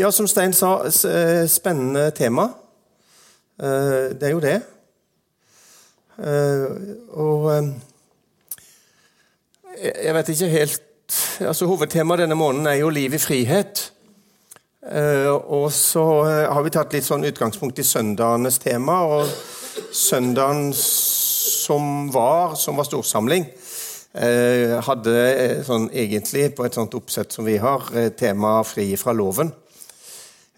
Ja, som Stein sa, eh, spennende tema. Eh, det er jo det. Eh, og jeg vet ikke helt altså Hovedtemaet denne måneden er jo 'Liv i frihet'. Og så har vi tatt litt sånn utgangspunkt i søndagenes tema. Og søndagen som var, som var storsamling, hadde sånn egentlig, på et sånt oppsett som vi har, tema 'Fri fra loven'.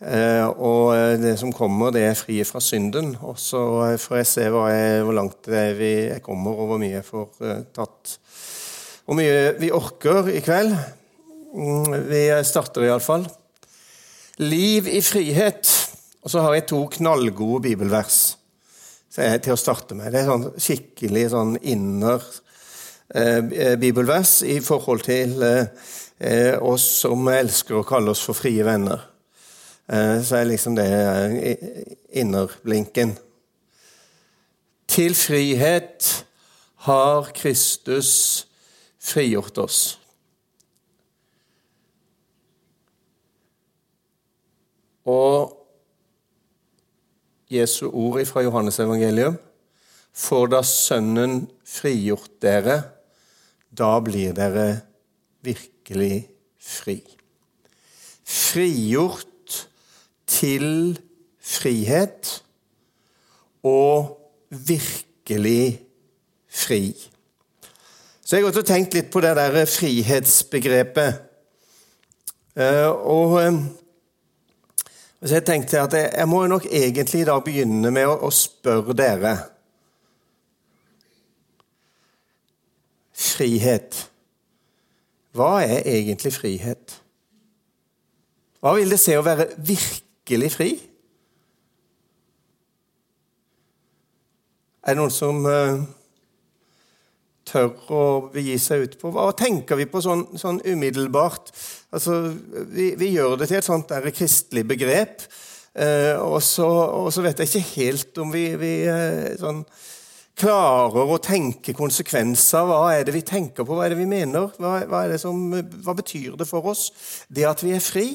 Eh, og eh, det som kommer, det er fri fra synden. Og så eh, får jeg se jeg, hvor langt jeg kommer, og hvor mye jeg får tatt. Hvor mye vi orker i kveld. Mm, vi starter iallfall. Liv i frihet. Og så har jeg to knallgode bibelvers til å starte med. Det er sånn skikkelig sånn inner eh, bibelvers i forhold til eh, oss som elsker å kalle oss for frie venner. Eh, så er liksom det eh, innerblinken. Til frihet har Kristus frigjort oss. Og Jesu ord fra Johannes evangelium For da Sønnen frigjort dere, da blir dere virkelig fri. Frigjort til frihet og virkelig fri. Så jeg har også tenkt litt på det der frihetsbegrepet. Eh, og eh, så jeg tenkte at jeg, må nok egentlig da begynne med å, spørre dere Frihet. Hva er egentlig frihet? Hva vil det si å være virkelig virkelig fri? Er det noen som uh, tør å begi seg ut på Hva tenker vi på sånn, sånn umiddelbart? Altså, vi, vi, gjør det til et sånt der kristelig begrep. Uh, og, så, og, så, vet jeg ikke helt om vi, vi uh, sånn, klarer å tenke konsekvenser. Hva er det vi tenker på? Hva er det vi mener? Hva, hva, som, hva betyr det for oss, det at vi er fri?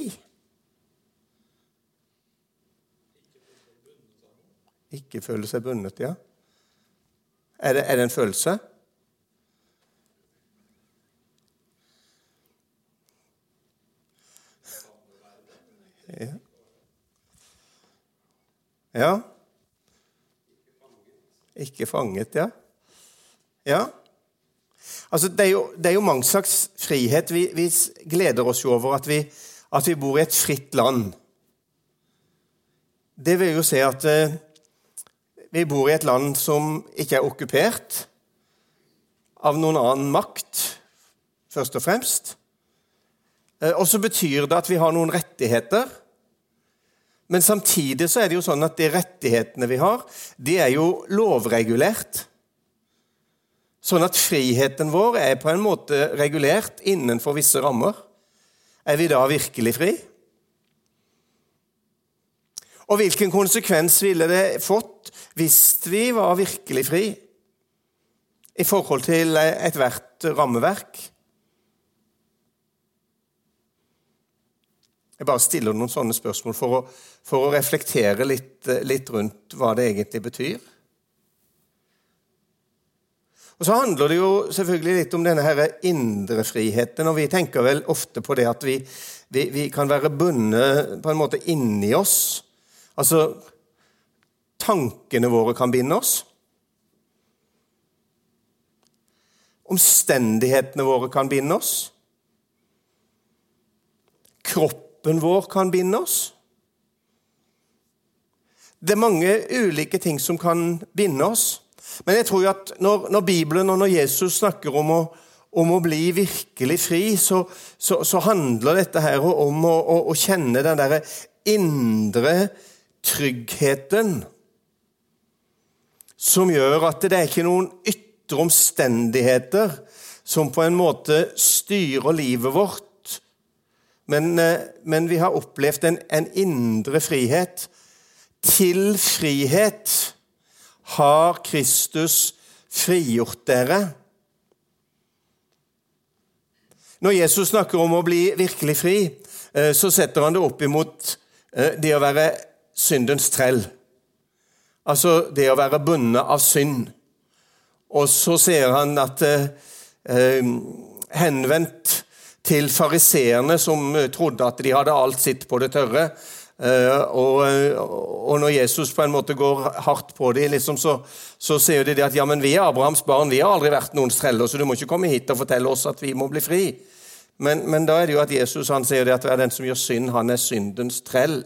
Ikke føle seg bundet, ja. Er det, er det en følelse? Ja. ja. Ikke fanget, ja. Ja. Altså, det, er jo, det er jo mange slags frihet. Vi, vi gleder oss jo over at vi, at vi, bor i et fritt land. Det vil jo si at eh, vi bor i et land som ikke er okkupert av noen annen makt, først og fremst. Eh, og så betyr det at vi har noen rettigheter. Men samtidig så er det jo sånn at de rettighetene vi har, de er jo lovregulert. Sånn at friheten vår er på en måte regulert innenfor visse rammer. Er vi da virkelig fri? Og hvilken konsekvens ville det fått hvis vi var virkelig fri i forhold til ethvert rammeverk? Jeg bare stiller noen sånne spørsmål for å, for å reflektere litt, litt, rundt hva det egentlig betyr. Og Så handler det jo selvfølgelig litt om denne her indre friheten. og Vi tenker vel ofte på det at vi, vi, vi kan være bundet på en måte inni oss Altså Tankene våre kan binde oss. Omstendighetene våre kan binde oss. Kroppen vår kan binde oss. Det er mange ulike ting som kan binde oss. Men jeg tror jo at når, når Bibelen og når Jesus snakker om å, om å bli virkelig fri, så, så, så, handler dette her om å, å, å kjenne den derre indre tryggheten som gjør at det er ikke noen ytre omstendigheter som på en måte styrer livet vårt, men, eh, men vi har opplevd en, en indre frihet. Til frihet har Kristus frigjort dere. Når Jesus snakker om å bli virkelig fri, eh, så setter han det opp imot eh, det å være syndens trell. Altså det å være bundet av synd. Og så sier han at eh, henvendt til fariseerne som trodde at de hadde alt sitt på det tørre. Uh, og, og, når Jesus på en måte går hardt på dem, liksom, så, så sier de at ja, men vi er Abrahams barn, vi har aldri vært noens streller, så du må ikke komme hit og fortelle oss at vi må bli fri. Men, men da er det jo at Jesus han sier det at den som gjør synd, han er syndens trell.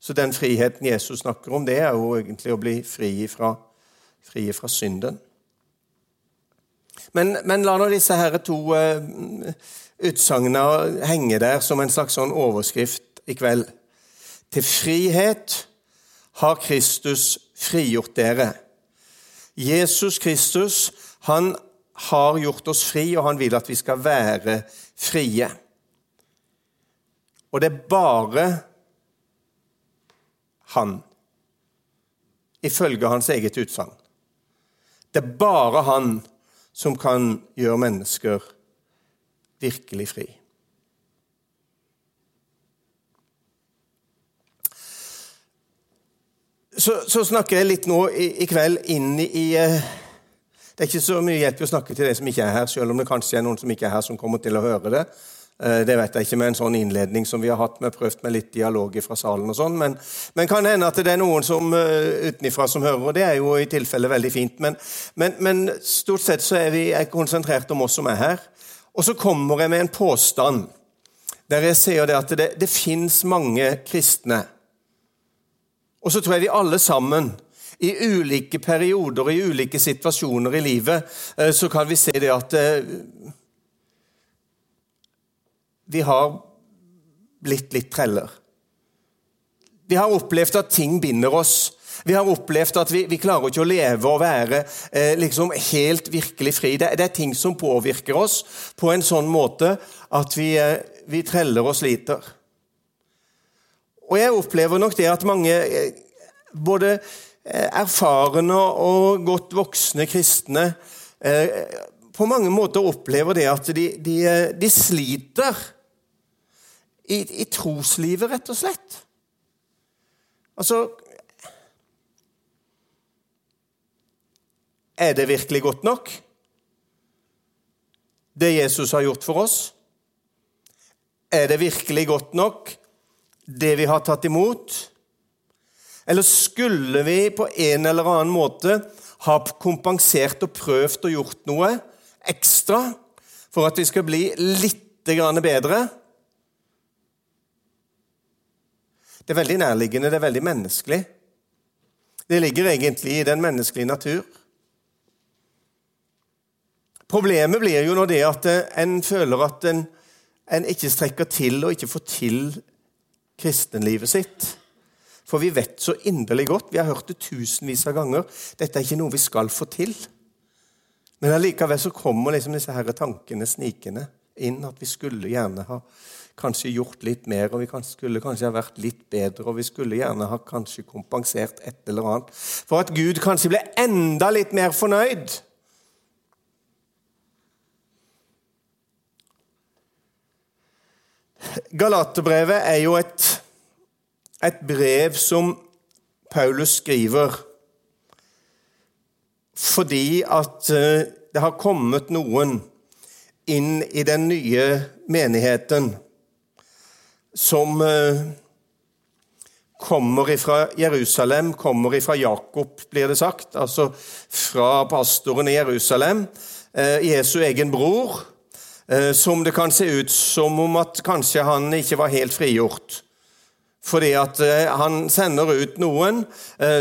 Så den friheten Jesus snakker om, det er jo egentlig å bli fri fra, fri fra synden. Men, men la nå disse her to uh, utsagnene henge der som en slags sånn overskrift i kveld. Til frihet har Kristus frigjort dere. Jesus Kristus han har gjort oss fri, og han vil at vi skal være frie. Og det er bare han, ifølge hans eget utsagn. Det er bare han som kan gjøre mennesker virkelig fri. Så, så, snakker jeg litt nå i, i kveld inn i uh, Det er ikke så mye hjelp i å snakke til de som ikke er her, selv om det kanskje er noen som ikke er her, som kommer til å høre det. Uh, det vet jeg ikke med en sånn innledning som vi har hatt. Vi har prøvd med litt dialog fra salen og sånn. Men, men kan hende at det er noen som uh, utenifra som hører, og det er jo i tilfelle veldig fint. Men, men, men stort sett så er vi er konsentrert om oss som er her. Og så kommer jeg med en påstand der jeg sier det at det, det fins mange kristne. Og så tror jeg vi alle sammen, i ulike perioder og i ulike situasjoner i livet, eh, så kan vi se det at vi har blitt litt treller. Vi har opplevd at ting binder oss. Vi har opplevd at vi, vi klarer ikke å leve og være eh, liksom helt virkelig fri. Det, det, er ting som påvirker oss på en sånn måte at vi, eh, vi treller og sliter. Og jeg opplever nok det at mange, eh, både eh, erfarne og godt voksne kristne, eh, på mange måter opplever det at de, de, eh, de sliter i, i troslivet, rett og slett. Altså, Er det virkelig godt nok, det Jesus har gjort for oss? Er det virkelig godt nok, det vi har tatt imot? Eller skulle vi på en eller annen måte ha kompensert og prøvd og gjort noe ekstra for at vi skal bli litt bedre? Det er veldig nærliggende, det er veldig menneskelig. Det ligger egentlig i den menneskelige natur. Problemet blir jo når det at eh, en føler at en, en ikke strekker til og ikke får til kristenlivet sitt. For vi vet så inderlig godt, vi har hørt det tusenvis av ganger, dette er ikke noe vi skal få til. Men allikevel så kommer liksom disse her tankene snikende inn, at vi skulle gjerne ha kanskje gjort litt mer, og vi skulle kanskje ha vært litt bedre, og vi skulle gjerne ha kanskje kompensert et eller annet. For at Gud kanskje ble enda litt mer fornøyd Galaterbrevet er jo et, et brev som Paulus skriver fordi at eh, det har kommet noen inn i den nye menigheten som eh, kommer fra Jerusalem, kommer fra Jakob, blir det sagt, altså fra pastoren i Jerusalem, eh, Jesu egen bror, Eh, som det kan se ut som om at kanskje han ikke var helt frigjort. Fordi at han sender ut noen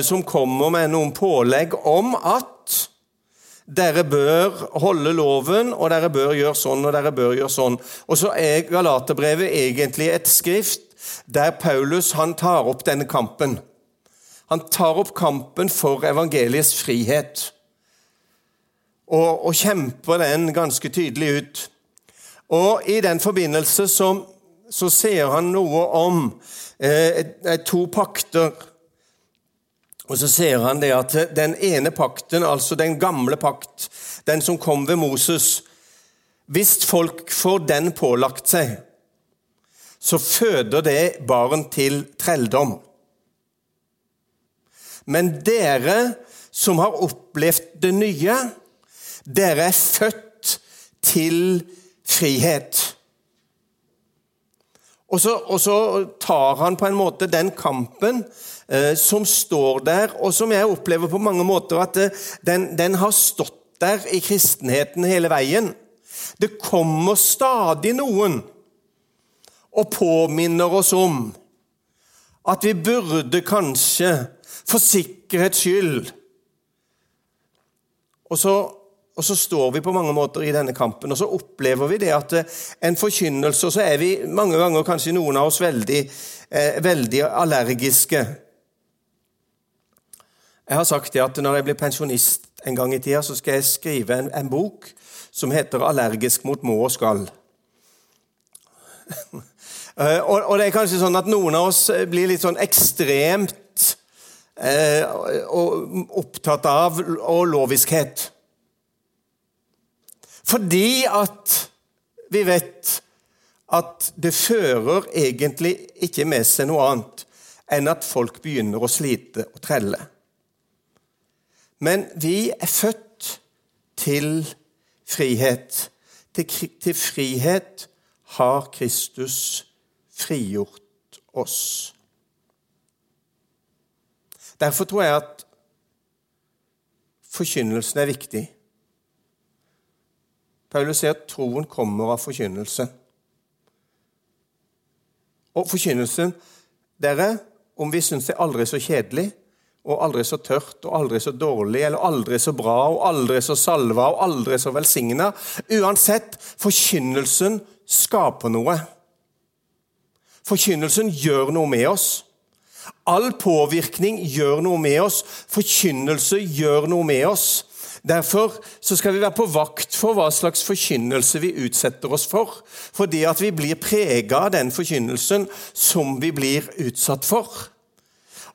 som kommer med noen pålegg om at dere bør holde loven, og dere bør gjøre sånn, og dere bør gjøre sånn. Og så er Galaterbrevet egentlig et skrift der Paulus han tar opp denne kampen. Han tar opp kampen for evangeliets frihet og, og kjemper den ganske tydelig ut. Og I den forbindelse så, så sier han noe om eh, to pakter. Og så ser han det at den ene pakten, altså den gamle pakt, den som kom ved Moses, Hvis folk får den pålagt seg, så føder det barn til trelldom. Men dere som har opplevd det nye, dere er født til frihet. Og så, og så, tar han på en måte den kampen som står der, og som jeg opplever på mange måter at eh, den, den, har stått der i kristenheten hele veien. Det kommer stadig noen og påminner oss om at vi burde kanskje, for sikkerhets skyld Og så og så står vi på mange måter i denne kampen, og så opplever vi det at eh, en forkynnelse Og så er vi mange ganger, kanskje noen av oss, veldig, eh, veldig allergiske. Jeg har sagt det at når jeg blir pensjonist en gang i tida, så skal jeg skrive en, en bok som heter 'Allergisk mot må og skal'. Eh, og, og, det er kanskje sånn at noen av oss blir litt sånn ekstremt eh, opptatt av og loviskhet. Fordi at vi vet at det fører egentlig ikke med seg noe annet enn at folk begynner å slite og trelle. Men vi er født til frihet. Til, til frihet har Kristus frigjort oss. Derfor tror jeg at forkynnelsen er viktig. Paulus sier at troen kommer av forkynnelse. Og forkynnelsen, dere, om vi syns det er aldri så kjedelig, og aldri så tørt og aldri så dårlig, eller aldri så bra og aldri så salva og aldri så velsigna Uansett, forkynnelsen skaper noe. Forkynnelsen gjør noe med oss. All påvirkning gjør noe med oss. Forkynnelse gjør noe med oss. Derfor skal vi være på vakt for hva slags forkynnelse vi utsetter oss for. Fordi at vi blir prega av den forkynnelsen som vi blir utsatt for.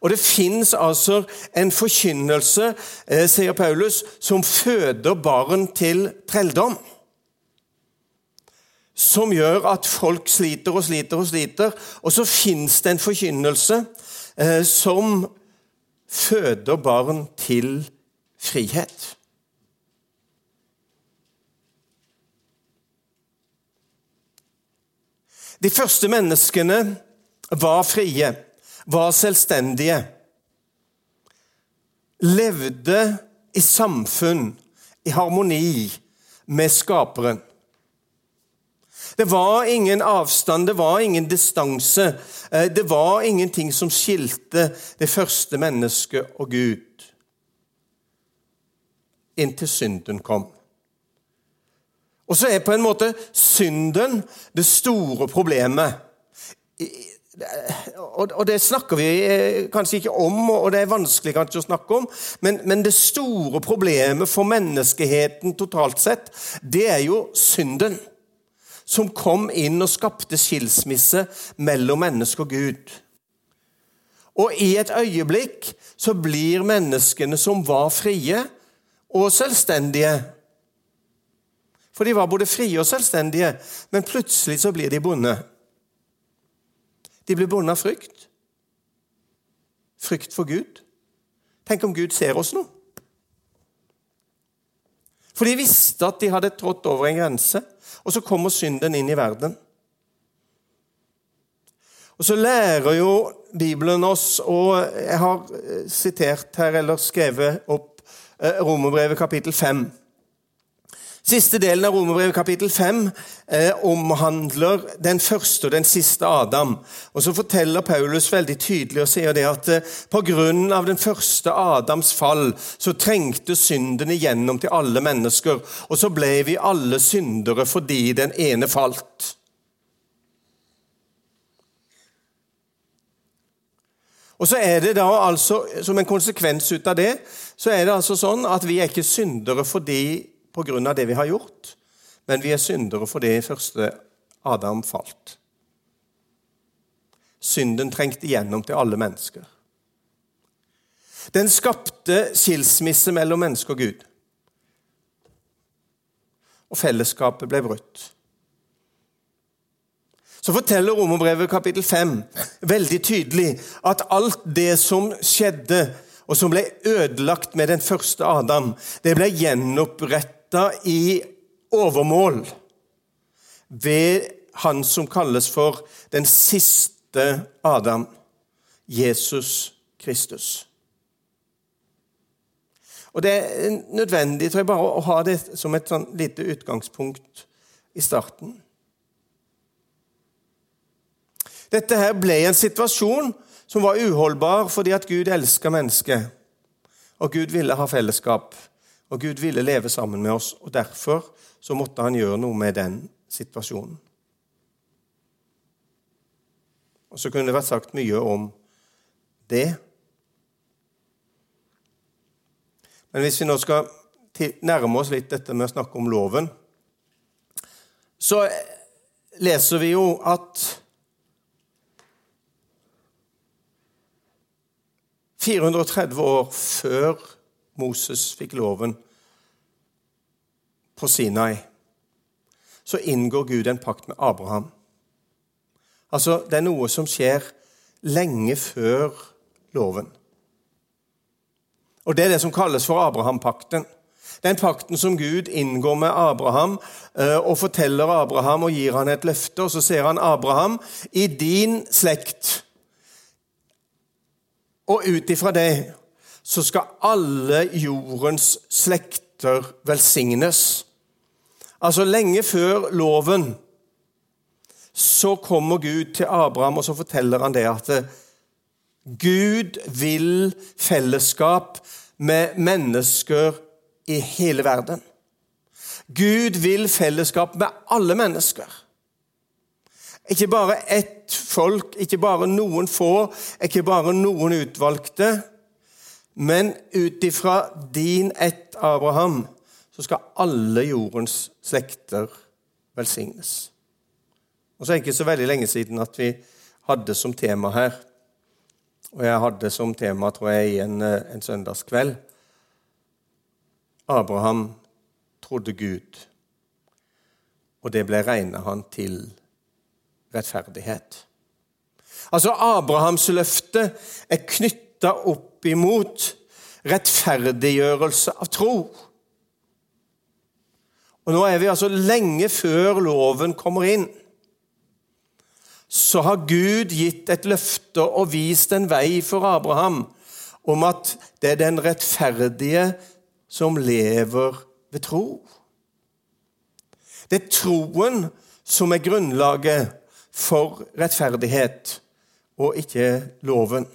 Og det fins altså en forkynnelse, eh, sier Paulus, som føder barn til trelldom. Som gjør at folk sliter og sliter og sliter. Og så fins det en forkynnelse eh, som føder barn til frihet. De første menneskene var frie, var selvstendige. Levde i samfunn, i harmoni med Skaperen. Det var ingen avstand, det var ingen distanse. Eh, det var ingenting som skilte det første mennesket og Gud. Inntil synden kom. Og så er på en måte synden det store problemet. Og det snakker vi eh, kanskje ikke om, og det er vanskelig kanskje å snakke om, men, men det store problemet for menneskeheten totalt sett, det er jo synden. Som kom inn og skapte skilsmisse mellom menneske og Gud. Og i et øyeblikk så blir menneskene som var frie og selvstendige, for de var både frie og selvstendige, men plutselig så blir de bonde. De blir bundet av frykt. Frykt for Gud. Tenk om Gud ser oss nå. For de visste at de hadde trådt over en grense, og så kommer synden inn i verden. Og Så lærer jo Bibelen oss, og jeg har sitert her, eller skrevet opp eh, Romerbrevet kapittel 5. Siste delen av Romerbrevet kapittel 5 eh, omhandler den første og den siste Adam. Og Så forteller Paulus veldig tydelig og sier det at eh, pga. den første Adams fall så trengte synden igjennom til alle mennesker. Og så ble vi alle syndere fordi den ene falt. Og så er det da altså, Som en konsekvens ut av det så er det altså sånn at vi er ikke syndere fordi pga. det vi har gjort, men vi er syndere fordi første Adam falt. Synden trengte igjennom til alle mennesker. Den skapte skilsmisse mellom menneske og Gud. og fellesskapet ble brutt. Så forteller Romerbrevet kapittel 5 veldig tydelig at alt det som skjedde, og som ble ødelagt med den første Adam, det ble gjenoppretta i overmål ved han som kalles for den siste Adam, Jesus Kristus. Og Det er nødvendig tror jeg, bare å ha det som et sånn lite utgangspunkt i starten. Dette her ble en situasjon som var uholdbar fordi at Gud elska mennesket. Og Gud ville ha fellesskap, og Gud ville leve sammen med oss. og Derfor så måtte han gjøre noe med den situasjonen. Og Så kunne det vært sagt mye om det. Men hvis vi nå skal nærme oss litt dette med å snakke om loven, så leser vi jo at 430 år før Moses fikk loven på Sinai, så inngår Gud en pakt med Abraham. Altså, Det er noe som skjer lenge før loven. Og Det er det som kalles for Abraham-pakten. Den pakten som Gud inngår med Abraham eh, og forteller Abraham og gir han et løfte. Og så ser han Abraham, i din slekt og ut ifra det så skal alle jordens slekter velsignes. Altså lenge før loven så kommer Gud til Abraham og så forteller han det at Gud vil fellesskap med mennesker i hele verden. Gud vil fellesskap med alle mennesker. Ikke bare ett folk, ikke bare noen få, ikke bare noen utvalgte. Men ut ifra din ett, Abraham, så skal alle jordens slekter velsignes. Og så er det ikke så veldig lenge siden at vi hadde som tema her og jeg hadde som tema, tror jeg, i en, eh, en søndagskveld Abraham trodde Gud, og det ble regna han til rettferdighet. Altså, Abrahams løfte er knytta opp imot rettferdiggjørelse av tro. Og Nå er vi altså lenge før loven kommer inn så har Gud gitt et løfte og vist en vei for Abraham om at det er den rettferdige som lever ved tro. Det er troen som er grunnlaget for rettferdighet, og ikke loven.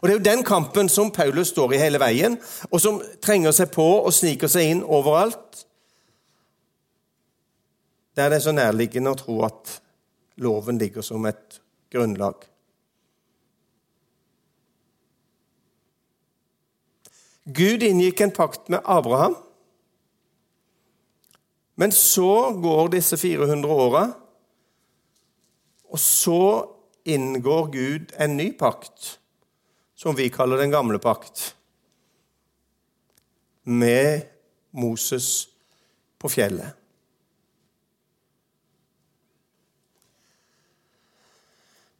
Og Det er jo den kampen som Paulus står i hele veien, og som trenger seg på og sniker seg inn overalt. Der det er så nærliggende å tro at loven ligger som et grunnlag. Gud inngikk en pakt med Abraham. Men så går disse 400 åra, og så inngår Gud en ny pakt, som vi kaller den gamle pakt, med Moses på fjellet.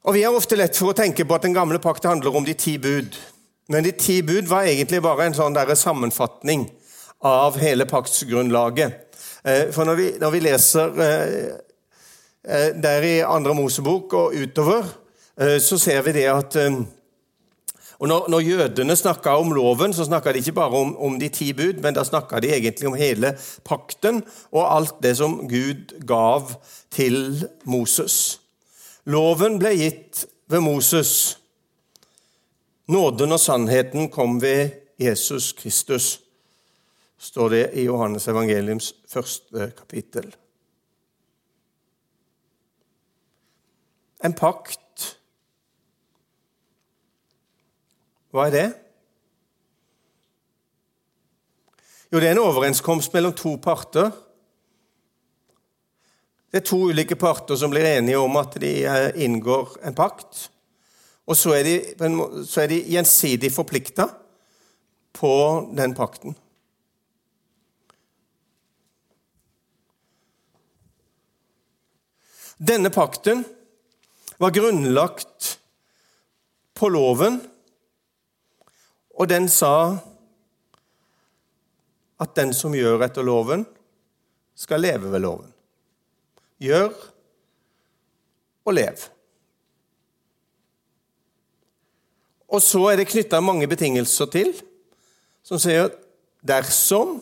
Og Vi har ofte lett for å tenke på at den gamle pakt handler om de ti bud. Men de ti bud var egentlig bare en sånn sammenfatning av hele paktsgrunnlaget. Eh, for når vi, når vi leser eh, eh, der i andre Mosebok og utover, så ser vi det at og når, når jødene snakka om loven, så snakka de ikke bare om, om de ti bud, men da snakka de egentlig om hele pakten og alt det som Gud gav til Moses. Loven ble gitt ved Moses. Nåden og sannheten kom ved Jesus Kristus, står det i Johannes evangeliums første kapittel. En pakt. Hva er det? Jo, det er en overenskomst mellom to parter det er to ulike parter som blir enige om at de eh, inngår en pakt. Og så er de, så er de gjensidig forplikta på den pakten. Denne pakten var grunnlagt på loven, og den sa at den som gjør etter loven, skal leve ved loven. Gjør og lev. Og så er det knytta mange betingelser til, som sier at dersom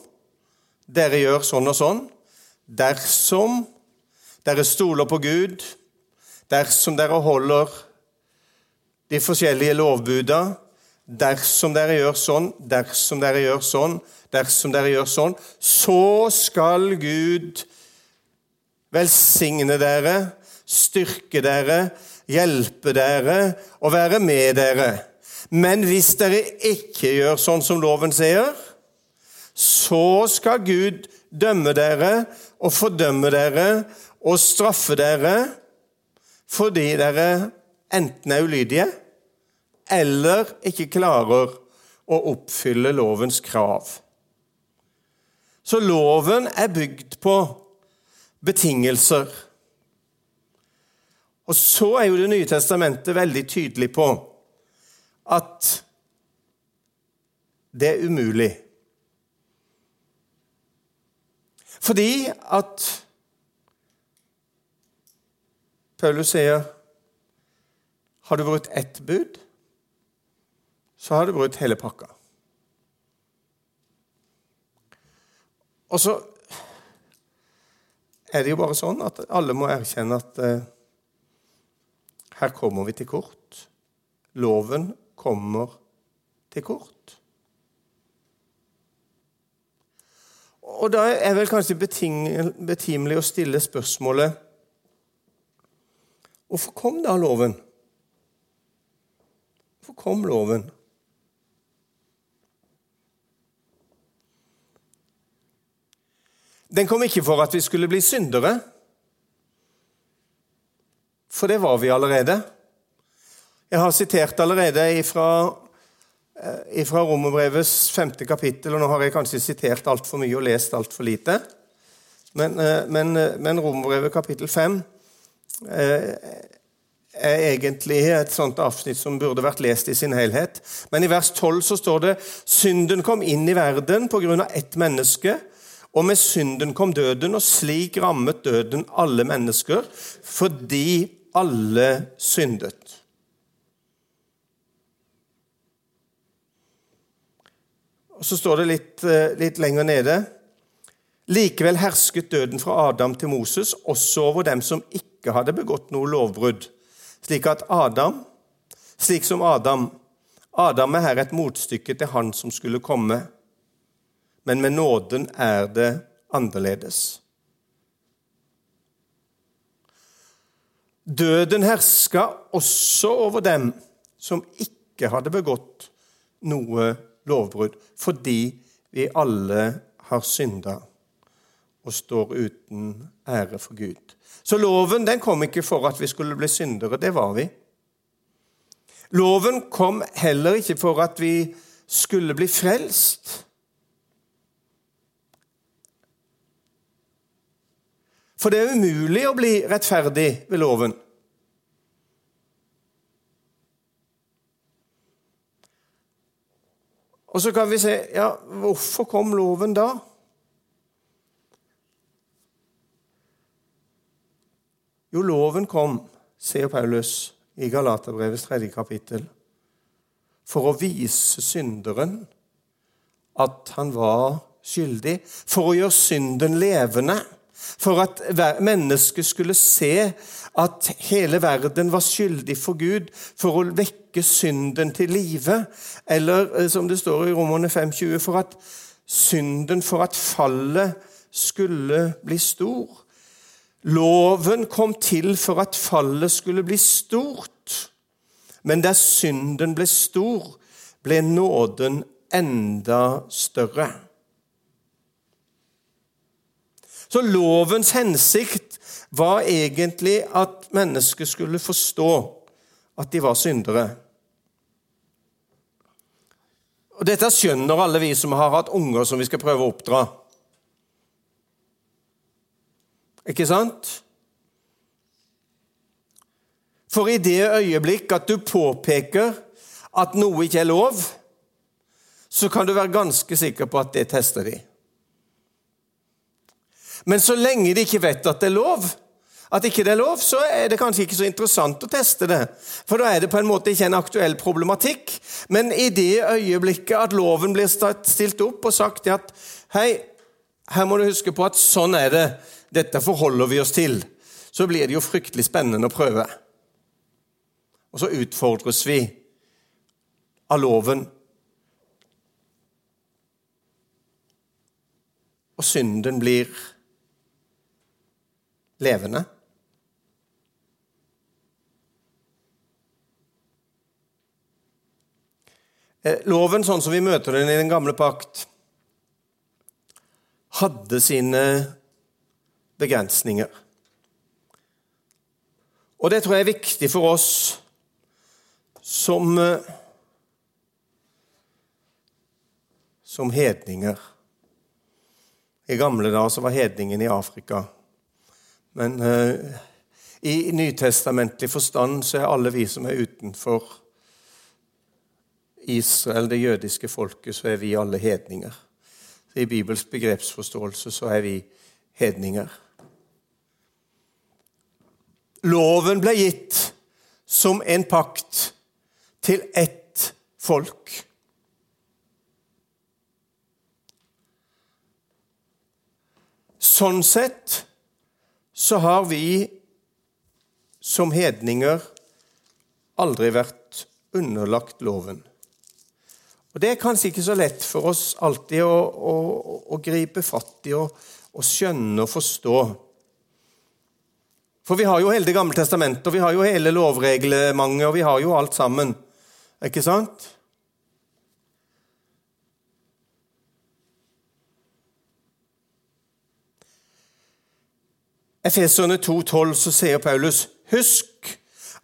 dere gjør sånn og sånn, dersom dere stoler på Gud, dersom dere holder de forskjellige lovbuda, dersom dere gjør sånn, dersom dere gjør sånn, dersom dere gjør sånn, så skal Gud velsigne dere, styrke dere, hjelpe dere og være med dere. Men hvis dere ikke gjør sånn som loven sier, så skal Gud dømme dere og fordømme dere og straffe dere fordi dere enten er ulydige eller ikke klarer å oppfylle lovens krav. Så loven er bygd på betingelser. Og så er jo Det nye testamentet veldig tydelig på at det er umulig. Fordi at Paulus sier har du brutt ett bud, så har du brutt hele pakka. Og så er det jo bare sånn at alle må erkjenne at eh, her kommer vi til kort. Loven kommer til kort. Og da er vel kanskje betimelig å stille spørsmålet Hvorfor kom da loven? Hvorfor kom loven? Den kom ikke for at vi skulle bli syndere, for det var vi allerede. Jeg har sitert allerede fra eh, fra Romerbrevets femte kapittel, og nå har jeg kanskje sitert altfor mye og lest altfor lite. Men, eh, men, eh, men Romerbrevet kapittel fem er egentlig et sånt avsnitt som burde vært lest i sin helhet. Men i vers 12 så står det synden kom inn i verden på grunn av ett menneske, og med synden kom døden, og slik rammet døden alle mennesker, fordi alle syndet. Og Så står det litt, eh, litt lenger nede. Likevel hersket døden fra Adam til Moses også over dem som ikke hadde begått noe lovbrudd, slik at Adam, slik som Adam Adam er her et motstykke til han som skulle komme men med nåden er det annerledes. Døden herska også over dem som ikke hadde begått noe lovbrudd, fordi vi alle har synda og står uten ære for Gud. Så loven den kom ikke for at vi skulle bli syndere. Det var vi. Loven kom heller ikke for at vi skulle bli frelst. For det er umulig å bli rettferdig ved loven. Og så kan vi se ja, hvorfor kom loven da? Jo, loven kom, sier Paulus i Galaterbrevets tredje kapittel, for å vise synderen at han var skyldig, for å gjøre synden levende for at mennesket skulle se at hele verden var skyldig for Gud, for å vekke synden til live. Eller eh, som det står i Romerne 5,20, for at synden, for at fallet skulle bli stor. Loven kom til for at fallet skulle bli stort. Men der synden ble stor, ble nåden enda større. Så lovens hensikt var egentlig at mennesket skulle forstå at de var syndere. Og Dette skjønner alle vi som har hatt unger som vi skal prøve å oppdra. Ikke sant? For i det øyeblikk at du påpeker at noe ikke er lov, så kan du være ganske sikker på at det tester de. Men så lenge de ikke vet at det er lov, at ikke det er lov, så er det kanskje ikke så interessant å teste det. For da er det på en måte ikke en aktuell problematikk. Men i det øyeblikket at loven blir stilt opp og sagt at hei, her må du huske på at sånn er det, dette forholder vi oss til, så blir det jo fryktelig spennende å prøve. Og så utfordres vi av loven. Og synden blir levende. Eh, loven, sånn som vi møter den i den gamle pakt, hadde sine begrensninger. Og det tror jeg er viktig for oss som eh, som hedninger. I gamle dager var hedningen i Afrika. Men uh, i nytestamentlig forstand så er alle vi som er utenfor Israel, det jødiske folket, så er vi alle hedninger. I Bibels begrepsforståelse så er vi hedninger. Loven ble gitt som en pakt til ett folk. Sånn sett så har vi som hedninger aldri vært underlagt loven. Og Det er kanskje ikke så lett for oss alltid å, å, å gripe fatt i og, og, skjønne og forstå. For vi har jo hele Det gamle testamentet, og vi har jo hele lovreglementet, og vi har jo alt sammen. Ikke sant? Efeserne 2,12 så sier Paulus.: Husk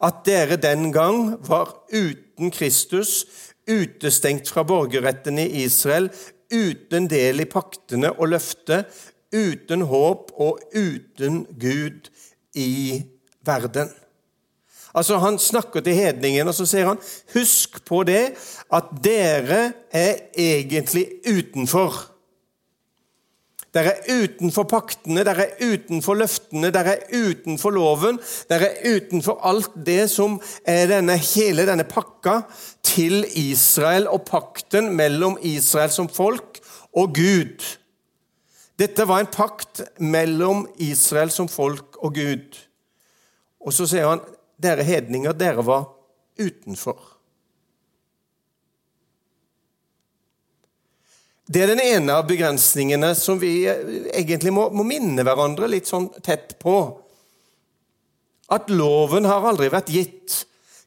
at dere den gang var uten Kristus, utestengt fra borgerretten i Israel, uten del i paktene og løftet, uten håp og uten Gud i verden. Altså Han snakker til hedningen, og så sier han, husk på det at dere er egentlig utenfor. Dere er utenfor paktene, dere er utenfor løftene, dere er utenfor loven. Dere er utenfor alt det som er denne, hele denne pakka til Israel og pakten mellom Israel som folk og Gud. Dette var en pakt mellom Israel som folk og Gud. Og så sier han dere hedninger, dere var utenfor. Det er den ene av begrensningene som vi egentlig må, må, minne hverandre litt sånn tett på. At loven har aldri vært gitt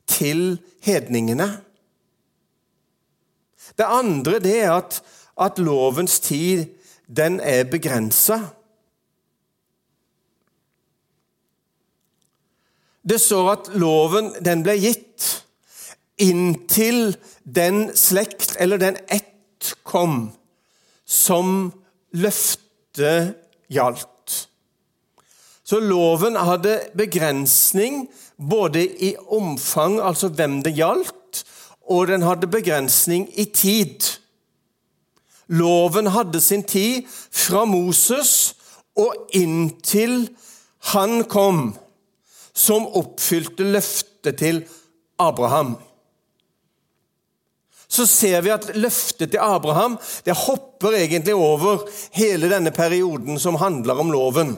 til hedningene. Det andre det er at, at lovens tid den er begrensa. Det står at loven den ble gitt inntil den slekt eller den ett kom som løftet gjaldt. Så loven hadde begrensning både i omfang, altså hvem det gjaldt, og den hadde begrensning i tid. Loven hadde sin tid fra Moses og inntil han kom, som oppfylte løftet til Abraham så ser vi at løftet til Abraham det hopper egentlig over hele denne perioden som handler om loven.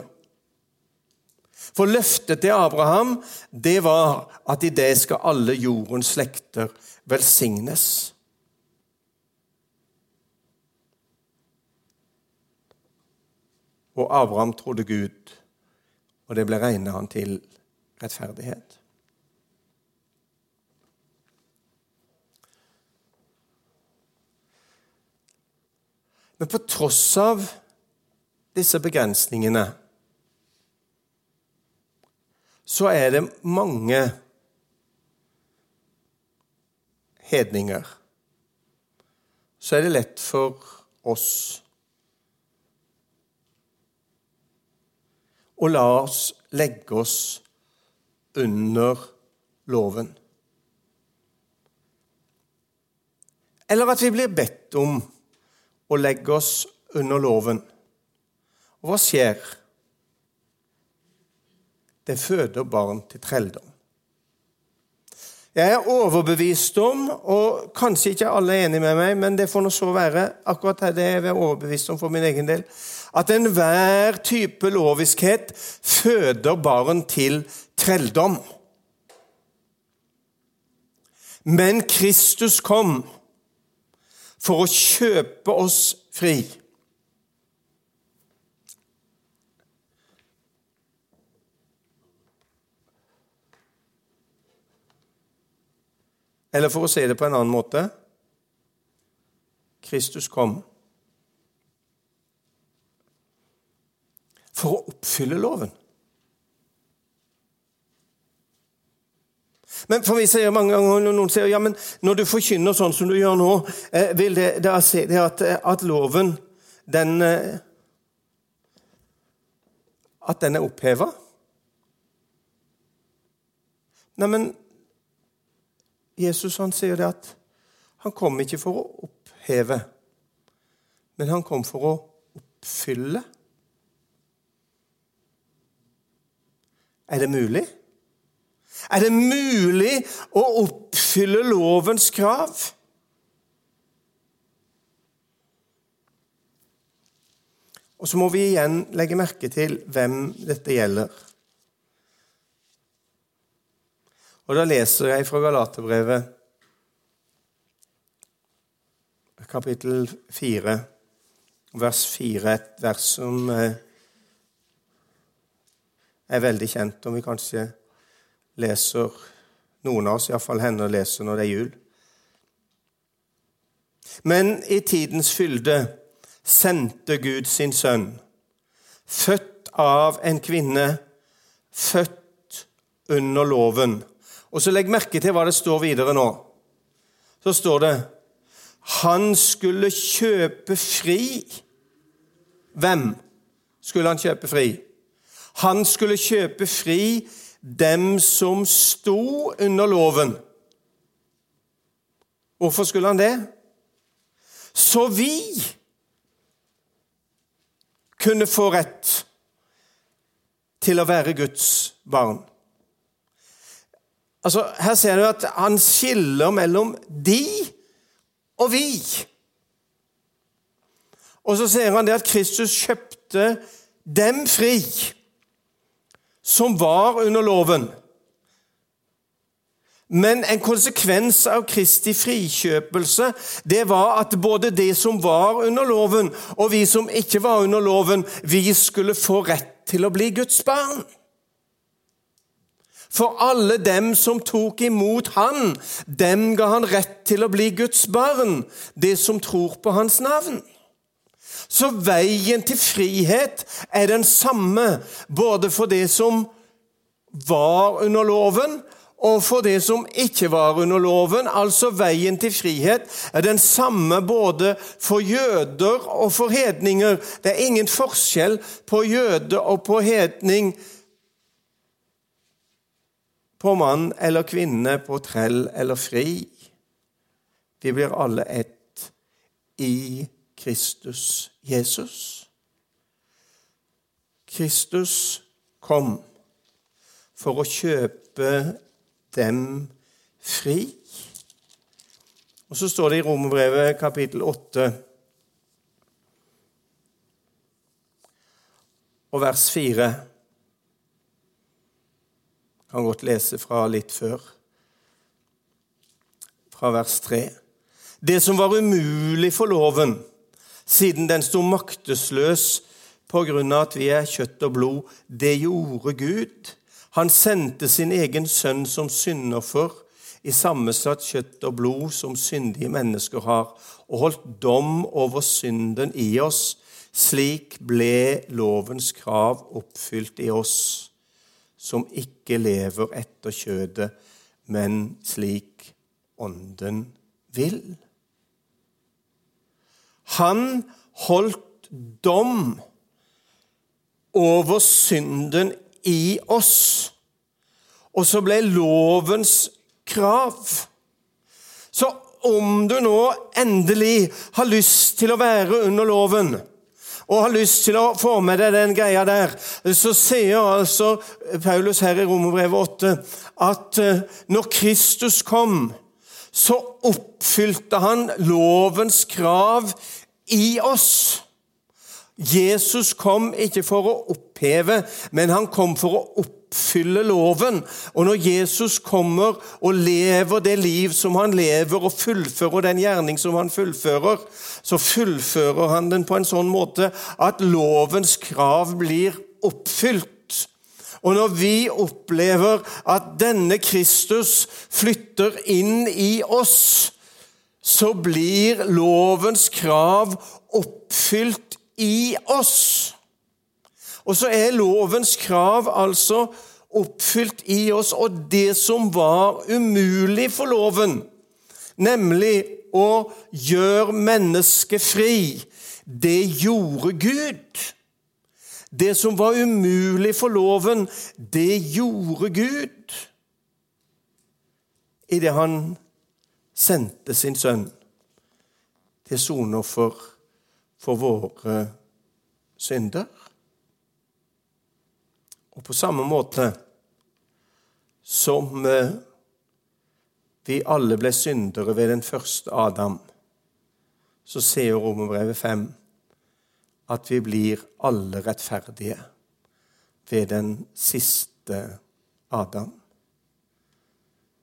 For løftet til Abraham det var at i det skal alle jordens slekter velsignes. Og Abraham trodde Gud, og det ble regnet han til rettferdighet. Men på tross av disse begrensningene så er det mange hedninger. Så er det lett for oss å la oss legge oss under loven. Eller at vi blir bedt om å legge oss under loven. Og hva skjer? Det føder barn til trelldom. Jeg er overbevist om, og kanskje ikke alle er enig med meg, men det får nå så være, akkurat det jeg er overbevist om for min egen del, at enhver type loviskhet føder barn til trelldom. Men Kristus kom for å kjøpe oss fri. Eller for å si det på en annen måte Kristus kom for å oppfylle loven. Men for vi sier mange ganger, noen sier ja, men når du forkynner sånn som du gjør nå, eh, vil det, da si det at, eh, at, loven den eh, At den er oppheva? Neimen, Jesus han sier det at han kom ikke for å oppheve, men han kom for å oppfylle. Er det mulig? Er det mulig å oppfylle lovens krav? Og så må vi igjen legge merke til hvem dette gjelder. Og da leser jeg fra Galaterbrevet, kapittel 4, vers 4, et vers som eh, er veldig kjent, om vi kanskje leser Noen av oss iallfall hender leser når det er jul. Men i tidens fylde sendte Gud sin sønn, født av en kvinne, født under loven og så Legg merke til hva det står videre nå. Så står det Han skulle kjøpe fri. Hvem skulle han kjøpe fri? Han skulle kjøpe fri dem som sto under loven. Hvorfor skulle han det? Så vi kunne få rett til å være Guds barn. Altså, Her ser du at han skiller mellom de og vi. Og så ser han det at Kristus kjøpte dem fri som var under loven. Men en konsekvens av Kristi frikjøpelse det var at både de som var under loven, og vi som ikke var under loven, vi skulle få rett til å bli Guds barn. For alle dem som tok imot Han, dem ga Han rett til å bli Guds barn, det som tror på Hans navn. Så veien til frihet er den samme både for det som var under loven, og for det som ikke var under loven. Altså veien til frihet er den samme både for jøder og for hedninger. Det er ingen forskjell på jøde og på hedning på mann eller kvinne, på trell eller fri. Vi blir alle ett i Kristus Jesus. Kristus kom for å kjøpe dem fri. Og Så står det i Romerbrevet kapittel 8 og vers 4 kan godt lese fra litt før, fra vers 3. Det som var umulig for loven, siden den sto maktesløs på grunn av at vi er kjøtt og blod, det gjorde Gud. Han sendte sin egen sønn som syndoffer i sammensatt kjøtt og blod som syndige mennesker har, og holdt dom over synden i oss. Slik ble lovens krav oppfylt i oss som ikke lever etter kjødet, men slik Ånden vil. Han holdt dom over synden i oss. og så ble lovens krav. Så om du nå endelig har lyst til å være under loven, og har lyst til å få med deg den greia der, så sier altså Paulus her i Romerbrevet 8 at eh, når Kristus kom, så oppfylte han lovens krav i oss. Jesus kom ikke for å oppheve, men han kom for å oppfylle loven. Og når Jesus kommer og lever det liv som han lever, og fullfører den gjerning som han fullfører, så fullfører han den på en sånn måte at lovens krav blir oppfylt. Og når vi opplever at denne Kristus flytter inn i oss, så blir lovens krav oppfylt i oss. Og så er lovens krav altså oppfylt i oss, og det som var umulig for loven, nemlig å gjøre mennesket fri, det gjorde Gud. Det som var umulig for loven, det gjorde Gud idet han sendte sin sønn til soneoffer for våre synder. Og på samme måte som eh, vi alle ble syndere ved den første Adam, så ser Romerbrevet 5 at vi blir alle rettferdige ved den siste Adam.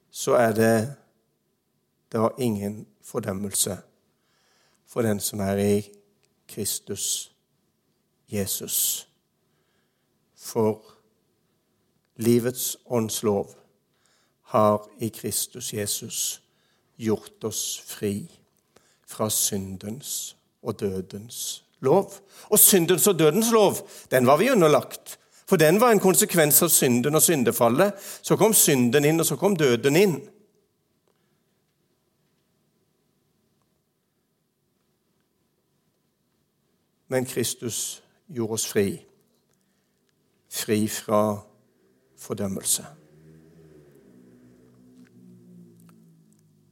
Så er det det var ingen fordømmelse for den som er i Kristus Jesus. For livets åndslov har i Kristus Jesus gjort oss fri fra syndens og dødens lov. Og syndens og dødens lov, den var vi underlagt. For den var en konsekvens av synden og syndefallet. Så kom synden inn, og så kom døden inn. Men Kristus gjorde oss fri. Fri fra fordømmelse.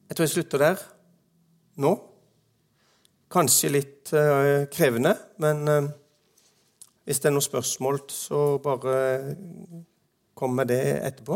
Jeg tror jeg slutter der nå. Kanskje litt uh, krevende, men uh, hvis det er noen spørsmål, så bare kom med det etterpå.